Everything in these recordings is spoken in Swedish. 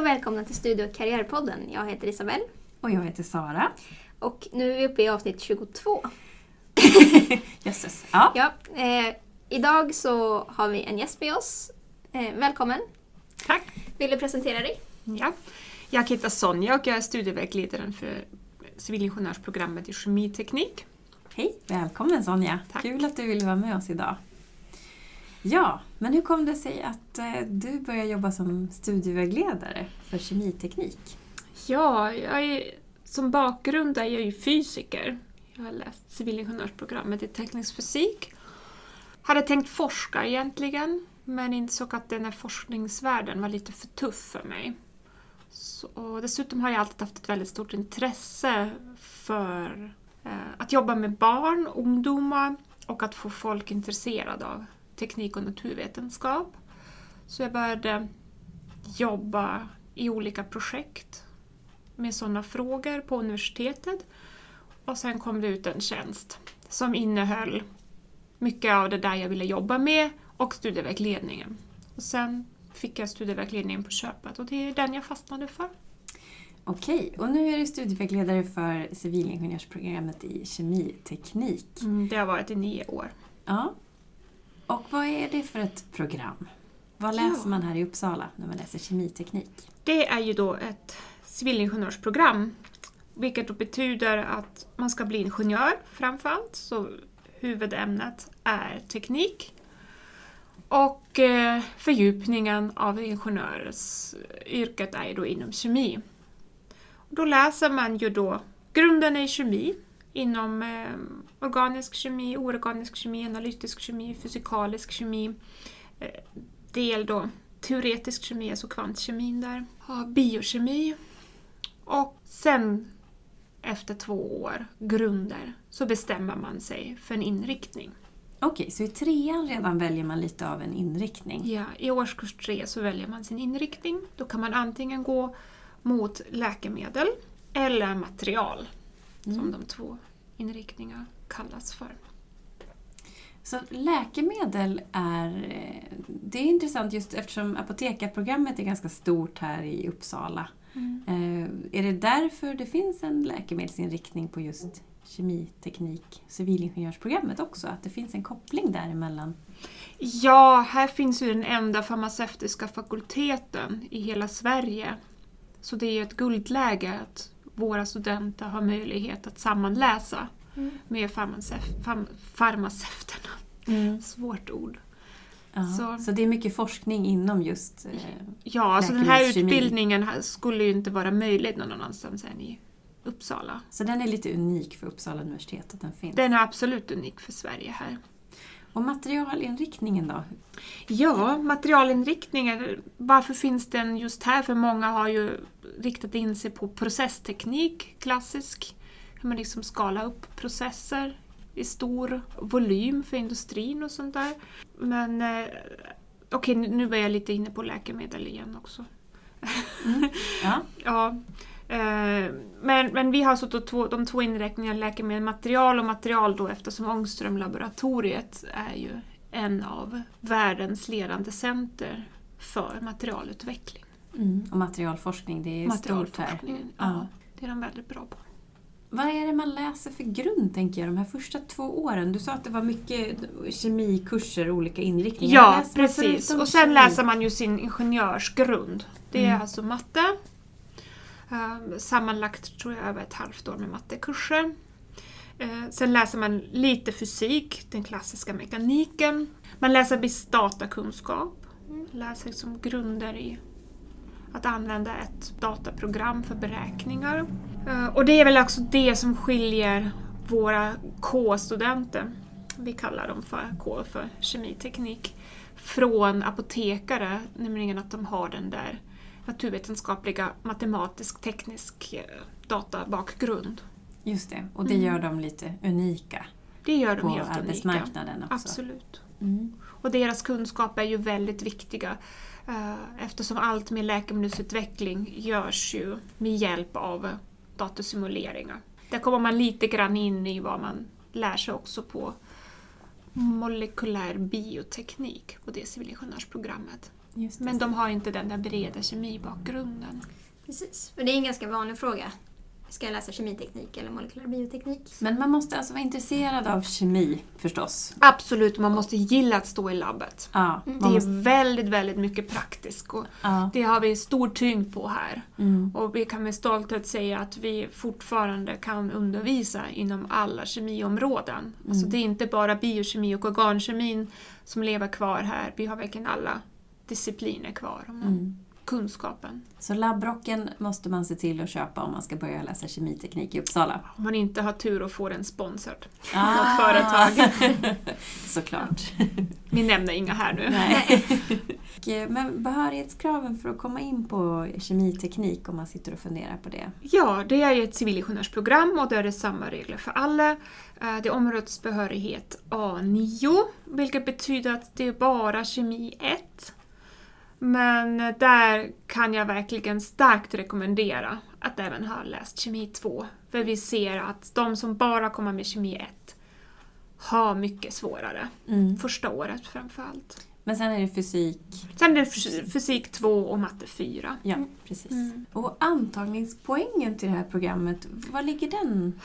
och välkomna till Studio och karriärpodden. Jag heter Isabelle Och jag heter Sara. och nu är vi uppe i avsnitt 22. Jösses. Ja. Ja, eh, idag så har vi en gäst med oss. Eh, välkommen! Tack. Vill du presentera dig? Ja. Jag heter Sonja och jag är studievägledaren för civilingenjörsprogrammet i kemiteknik. Hej, välkommen Sonja. Tack. Kul att du vill vara med oss idag. Ja, men hur kom det sig att eh, du började jobba som studievägledare för kemiteknik? Ja, jag är, som bakgrund är jag ju fysiker. Jag har läst civilingenjörsprogrammet i teknisk fysik. Hade tänkt forska egentligen, men insåg att den här forskningsvärlden var lite för tuff för mig. Så, och dessutom har jag alltid haft ett väldigt stort intresse för eh, att jobba med barn, ungdomar och att få folk intresserade av teknik och naturvetenskap. Så jag började jobba i olika projekt med sådana frågor på universitetet. Och sen kom det ut en tjänst som innehöll mycket av det där jag ville jobba med och studievägledningen. Och sen fick jag studievägledningen på köpet och det är den jag fastnade för. Okej, och nu är du studievägledare för civilingenjörsprogrammet i kemiteknik. Det har varit i nio år. Ja. Och vad är det för ett program? Vad Ja. läser man här i Uppsala när man läser kemiteknik? Det är ju då ett civilingenjörsprogram, vilket betyder att man ska bli ingenjör framförallt, så huvudämnet är teknik. Och eh, fördjupningen av ingenjörsyrket är ju då inom kemi. Då läser man ju då grunden i kemi inom eh, organisk kemi, oorganisk kemi, analytisk kemi, fysikalisk kemi. Eh, del då teoretisk kemi, alltså kvantkemin där. Ja, biokemi. Och sen efter två år, grunder, så bestämmer man sig för en inriktning. Okej, så i trean redan väljer man lite av en inriktning. Ja, I årskurs tre så väljer man sin inriktning. Då kan man antingen gå mot läkemedel eller material, som de två inriktningarna kallas för. Så läkemedel är, eh, det är intressant just eftersom apotekarprogrammet är ganska stort här i Uppsala. Eh, Är det därför det finns en läkemedelsinriktning på just kemiteknik, civilingenjörsprogrammet också? Att det finns en koppling däremellan? Ja, här finns ju den enda farmaceutiska fakulteten i hela Sverige. Så det är ju ett guldläge att våra studenter har möjlighet att sammanläsa med farmacef- farm- farmaceuterna. Svårt ord. Ja, så. Så- det är mycket forskning inom just... eh, Ja, alltså den här utbildningen skulle ju inte vara möjlig någon annanstans än i Uppsala. Så den är lite unik för Uppsala universitet att den finns. Den är absolut unik för Sverige här. Och materialinriktningen då? Ja, materialinriktningen, varför finns den just här? För många har ju riktat in sig på processteknik, klassisk, hur man liksom skalar upp processer i stor volym för industrin och sånt där. Men eh, okej, nu- nu var jag lite inne på läkemedel igen också. Ja. Ja, eh, men, men vi har då två, de två inriktningarna, läkemedel, material och material då eftersom Ångströmlaboratoriet är ju en av världens ledande center för materialutveckling. Mm. Och materialforskning, det är stort här. Ja, det är de väldigt bra på. Vad är det man läser för grund, tänker jag, de här första två åren? Du sa att det var mycket kemikurser, olika inriktningar. Ja, precis. Och sen kemi? läser man ju sin ingenjörsgrund. Det är Mm. alltså matte. Um, sammanlagt tror jag över ett halvt år med mattekurser. Eh, sen läser man lite fysik, den klassiska mekaniken. Man läser viss datakunskap. Läser liksom grunder i att använda ett dataprogram för beräkningar. Eh, och det är väl också det som skiljer våra K-studenter, vi kallar dem för K för kemiteknik, från apotekare, nämligen att de har den där naturvetenskapliga matematisk-teknisk eh, databakgrund. Just det, och det Mm. gör dem lite unika Det gör de på helt unika. arbetsmarknaden också. Absolut. Mm. Och deras kunskaper är ju väldigt viktiga eh, eftersom allt med läkemedelsutveckling görs ju med hjälp av datasimuleringar. Där kommer man lite grann in i vad man lär sig också på molekylär bioteknik på det civilingenjörsprogrammet. Just det. Men de har inte den där breda kemibakgrunden. Precis. Och det är en ganska vanlig fråga. Ska jag läsa kemiteknik eller molekylär bioteknik? Men man måste alltså vara intresserad av kemi förstås. Absolut, man måste gilla att stå i labbet. Ja, Mm. Det måste, är väldigt, väldigt mycket praktiskt och ja. det har vi stor tyngd på här. Mm. Och vi kan med stolthet säga att vi fortfarande kan undervisa inom alla kemiområden. Alltså det är inte bara biokemi och organkemin som lever kvar här. Vi har verkligen alla discipliner kvar. Mm. Kunskapen. Så labbrocken måste man se till att köpa om man ska börja läsa kemiteknik i Uppsala. Om man inte har tur och får den sponsrad. Ah. Något företag. Såklart. Vi nämner inga här nu. Nej. Eh, Men behörighetskraven för att komma in på kemiteknik om man sitter och funderar på det. Ja, det är ju ett civilingenjörsprogram och där är det samma regler för alla. Eh, Det är områdesbehörighet A9, vilket betyder att det är bara kemi 1. Men där kan jag verkligen starkt rekommendera att även ha läst kemi 2. För vi ser att de som bara kommer med kemi 1 har mycket svårare. Mm. Första året framförallt. Men sen är det fysik. Sen är det fys- fysik 2 och matte 4. Ja, precis. Mm. Och antagningspoängen till det här programmet, var ligger den?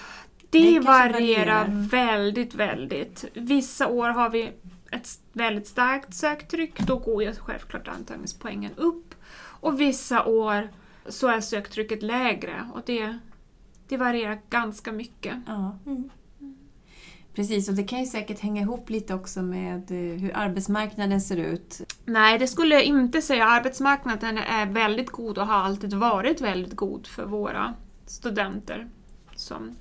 Det, Det varierar. väldigt, väldigt. Vissa år har vi ett väldigt starkt söktryck, då går ju självklart antagningspoängen upp. Och vissa år så är söktrycket lägre och det, det varierar ganska mycket. Ja. Mm. Precis, och det kan ju säkert hänga ihop lite också med eh, hur arbetsmarknaden ser ut. Nej, det skulle jag inte säga. Arbetsmarknaden är väldigt god och har alltid varit väldigt god för våra studenter som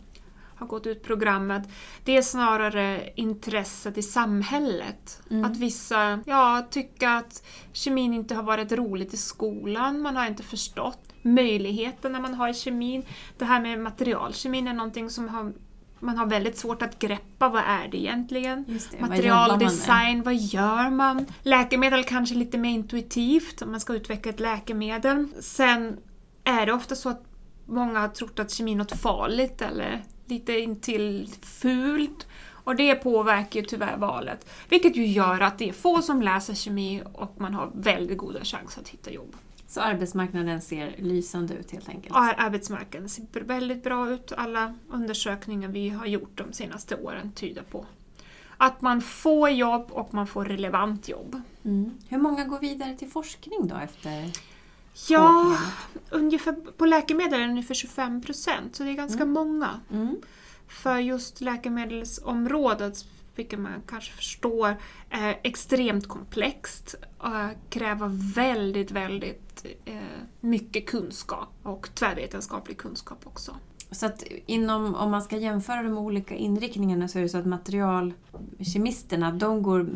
har gått ut programmet. Det är snarare intresset i samhället. Mm. Att vissa ja, tycker att kemin inte har varit roligt i skolan, man har inte förstått möjligheterna man har i kemin. Det här med materialkemin är någonting som har, man har väldigt svårt att greppa. Vad är det egentligen? Det, vad? Materialdesign, vad gör man? Läkemedel kanske lite mer intuitivt, om man ska utveckla ett läkemedel. Sen är det ofta så att många har trott att kemi är något farligt eller lite intill fult. Och det påverkar ju tyvärr valet. Vilket ju gör att det är få som läser kemi och man har väldigt goda chanser att hitta jobb. Så arbetsmarknaden ser lysande ut helt enkelt. Och arbetsmarknaden ser väldigt bra ut. Alla undersökningar vi har gjort de senaste åren tyder på att man får jobb och man får relevant jobb. Mm. Hur många går vidare till forskning då efter Ja, ungefär, på läkemedel är det ungefär 25 procent, så det är ganska många. Mm. För just läkemedelsområdet, vilket man kanske förstår, är extremt komplext och kräver väldigt, väldigt eh, mycket kunskap och tvärvetenskaplig kunskap också. Så att inom, om man ska jämföra de olika inriktningarna så är det så att materialkemisterna, de går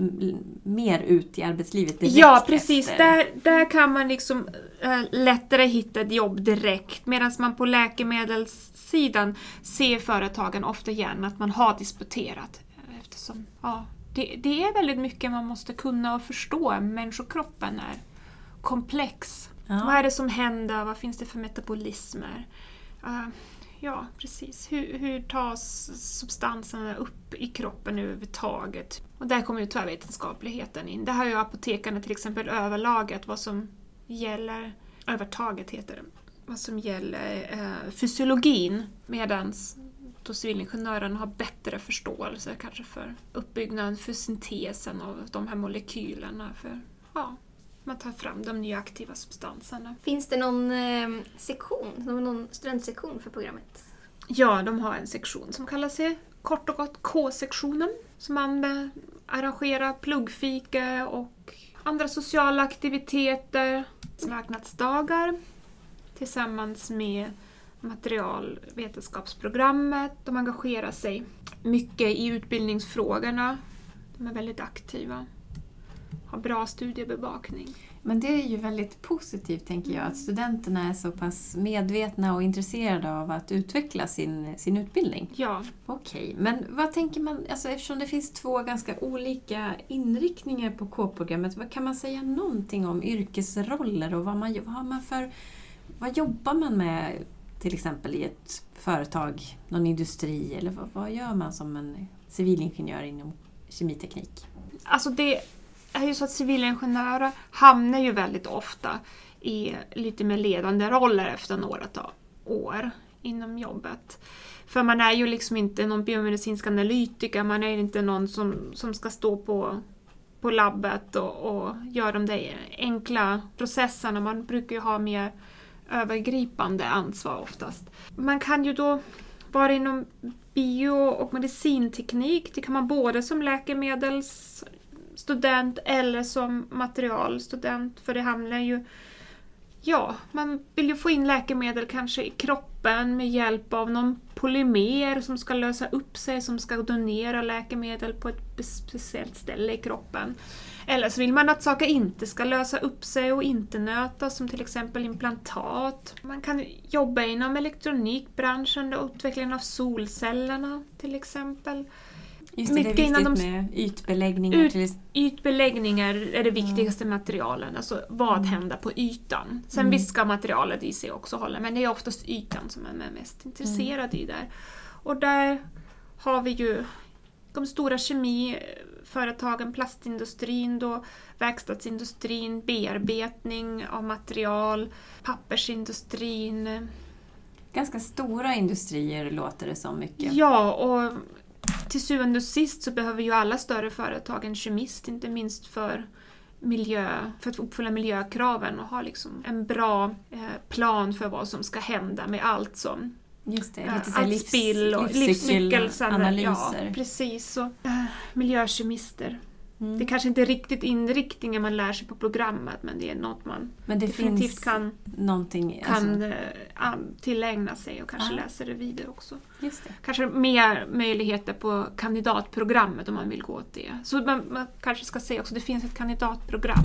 mer ut i arbetslivet direkt Ja, precis. efter. Där, där kan man liksom eh, lättare hitta ett jobb direkt. Medan man på läkemedelssidan ser företagen ofta gärna att man har disputerat. Eftersom ja, det, det är väldigt mycket man måste kunna och förstå. Människokroppen är komplex. Ja. Vad är det som händer? Vad finns det för metabolismer? Eh, ja, precis. Hur, hur tas substanserna upp i kroppen överhuvudtaget? Och där kommer ju tvärvetenskapligheten in. Där har ju apotekarna till exempel överlaget vad som gäller, övertaget heter det, vad som gäller eh, fysiologin medan då civilingenjören har bättre förståelse kanske för uppbyggnaden, för syntesen av de här molekylerna. För, ja, man tar fram de nya aktiva substanserna. Finns det någon eh, sektion, någon studentsektion för programmet? Ja, de har en sektion som kallar sig kort och gott K-sektionen. Som man eh, arrangerar pluggfika och andra sociala aktiviteter, marknadsdagar tillsammans med materialvetenskapsprogrammet. De engagerar sig mycket i utbildningsfrågorna. De är väldigt aktiva. Har bra studiebevakning. Men det är ju väldigt positivt, tänker jag, att studenterna är så pass medvetna och intresserade av att utveckla sin, sin utbildning. Ja, Okej, men vad tänker man, alltså eftersom det finns två ganska olika inriktningar på K-programmet, kan man säga någonting om yrkesroller och vad, man, vad har man för, vad jobbar man med till exempel i ett företag, någon industri eller vad, vad gör man som en civilingenjör inom kemiteknik? Alltså det är ju så att civilingenjörer hamnar ju väldigt ofta i lite mer ledande roller efter några år inom jobbet. För man är ju liksom inte någon biomedicinsk analytiker, man är inte någon som, som ska stå på, på labbet och, och göra de där enkla processerna. Man brukar ju ha mer övergripande ansvar oftast. Man kan ju då vara inom bio och medicinteknik. Det kan man både som läkemedels student eller som materialstudent. För det handlar ju... Ja, man vill ju få in läkemedel kanske i kroppen med hjälp av någon polymer som ska lösa upp sig, som ska donera läkemedel på ett speciellt ställe i kroppen. Eller så vill man att saker inte ska lösa upp sig och inte nötas, som till exempel implantat. Man kan jobba inom elektronikbranschen och utvecklingen av solcellerna till exempel. Just det, det är Mycket innan de- med ytbeläggningar. Ut- till, Ytbeläggningar är det viktigaste materialen, alltså vad Mm. händer på ytan. Sen Mm. visst ska materialet i sig också hålla, men det är oftast ytan som man är mest intresserad i där. Och där har vi ju de stora kemiföretagen, plastindustrin, då, verkstadsindustrin, bearbetning av material, pappersindustrin. ganska stora industrier låter det som mycket. Ja, och till syvende och sist så behöver ju alla större företag en kemist, inte minst för miljö, för att uppfylla miljökraven och ha liksom en bra eh, plan för vad som ska hända med allt som Just det, eh, lite så allt livs, spill och livscykelanalyser. Ja, precis. Och, eh, miljökemister. Mm. Det kanske inte är riktigt inriktningen man lär sig på programmet men det är något man Men det definitivt kan, någonting... kan Alltså, eh, an- tillägna sig och kanske Ah. läsa det vidare också. just det. Kanske mer möjligheter på kandidatprogrammet om man vill gå åt det. Så man, man kanske ska säga också, det finns ett kandidatprogram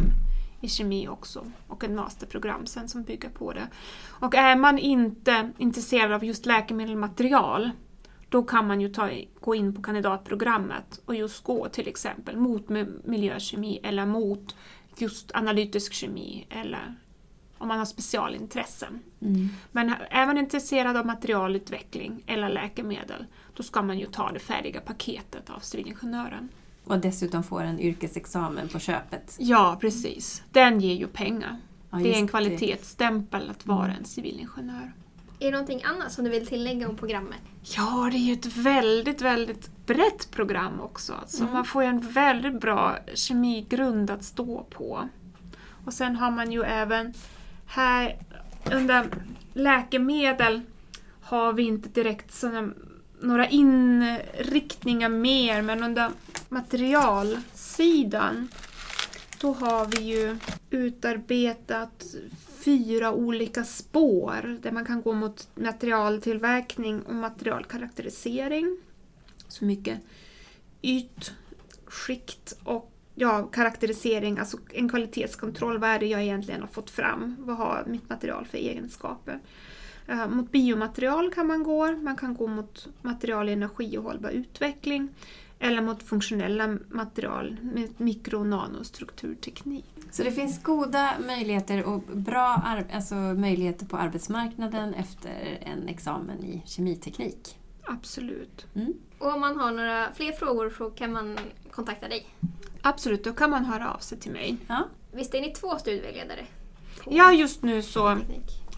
i kemi också och ett masterprogram sen som bygger på det. Och är man inte intresserad av just läkemedelsmaterial då kan man ju ta, gå in på kandidatprogrammet och just gå till exempel mot mi- miljökemi eller mot just analytisk kemi eller om man har specialintressen. Mm. Men är man intresserad av materialutveckling eller läkemedel, då ska man ju ta det färdiga paketet av civilingenjören. Och dessutom får en yrkesexamen på köpet. Ja, precis. Den ger ju pengar. Ja, det är en kvalitetsstämpel att vara en civilingenjör. Är det någonting annat som du vill tillägga om programmet? Ja, det är ju ett väldigt, väldigt brett program också. Alltså Mm. Man får ju en väldigt bra kemigrund att stå på. Och sen har man ju även här under läkemedel har vi inte direkt såna, några inriktningar mer, men under materialsidan då har vi ju utarbetat fyra olika spår där man kan gå mot materialtillverkning och materialkaraktärisering. Så mycket ytskikt och ja, karaktärisering, alltså en kvalitetskontroll. Vad är det jag egentligen har fått fram? Vad har mitt material för egenskaper? Eh, mot biomaterial kan man gå. Man kan gå mot material i energi och hållbar utveckling. Eller mot funktionella material med mikro och nanostrukturteknik. Så det finns goda möjligheter och bra alltså möjligheter på arbetsmarknaden efter en examen i kemiteknik. Absolut. Mm. Och om man har några fler frågor så kan man kontakta dig. Absolut, då kan man höra av sig till mig. Ja. Visst är ni två studievägledare? Ja, just nu så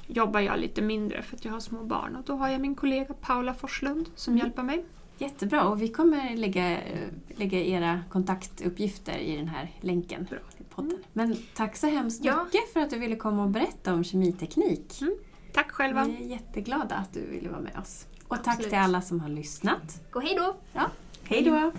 jobbar jag lite mindre för att jag har små barn och då har jag min kollega Paula Forslund som Mm. hjälper mig. Jättebra och vi kommer lägga, eh, lägga era kontaktuppgifter i den här länken Bra. podden. Men tack så hemskt Ja. mycket för att du ville komma och berätta om kemiteknik. Tack själva! Vi är jätteglada att du ville vara med oss. Och tack Absolut. till alla som har lyssnat. Gå hej då! Hej då!